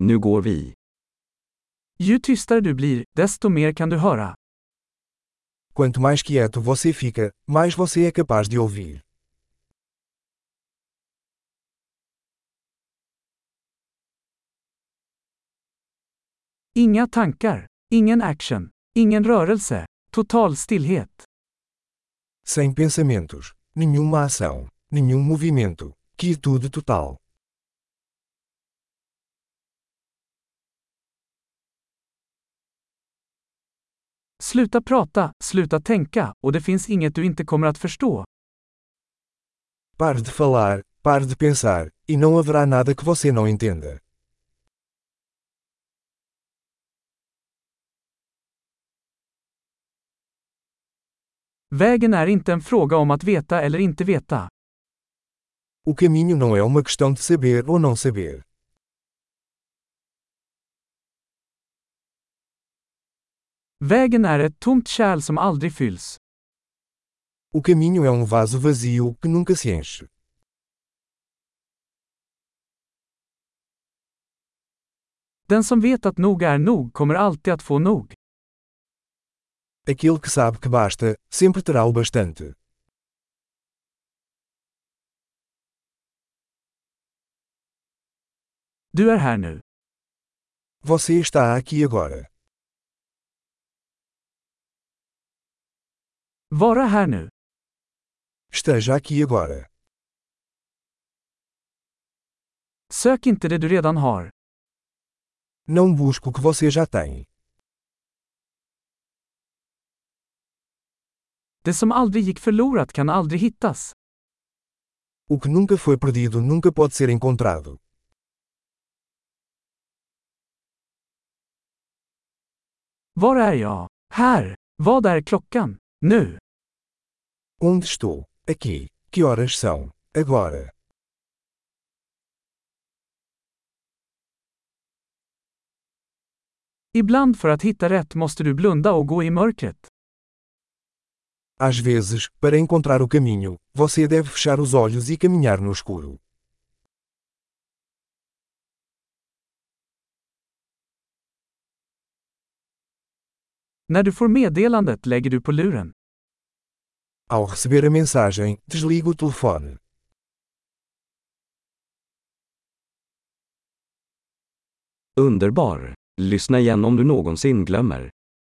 Nu går vi. Ju tystare du blir, desto mer kan du höra. Quanto mais quieto você fica, mais você é capaz de ouvir. Inga tankar, ingen action, ingen rörelse, total stillhet. Sem pensamentos, nenhuma ação, nenhum movimento, quietude total. Sluta prata, sluta tänka, och det finns inget du inte kommer att förstå. Pare de falar, pare de pensar, e não haverá nada que você não entenda. Vägen är inte en fråga om att veta eller inte veta. O caminho não é uma questão de saber ou não saber. Vägen är ett tomt kärl som aldrig fylls. O caminho é um vaso vazio que nunca se enche. Den som vet att nog är nog kommer alltid att få nog. Aquele que sabe que basta, sempre terá o bastante. Du är här nu. Você está aqui agora. Vara här nu. Esteja aqui agora. Sök inte det du redan har. Não busque o que você já tem. Det som aldrig gick förlorat kan aldrig hittas. O que nunca foi perdido nunca pode ser encontrado. Var är jag? Här. Vad är klockan? Nu. Onde estou? Aqui. Que horas são? Agora. Ibland för att hitta rätt måste du blunda och gå i mörkret. Às vezes, para encontrar o caminho, você deve fechar os olhos e caminhar no escuro. När du får meddelandet lägger du på luren. Ao receber a mensagem, desligue o telefone. Underbar! Lyssna igen om du någonsin glömmer.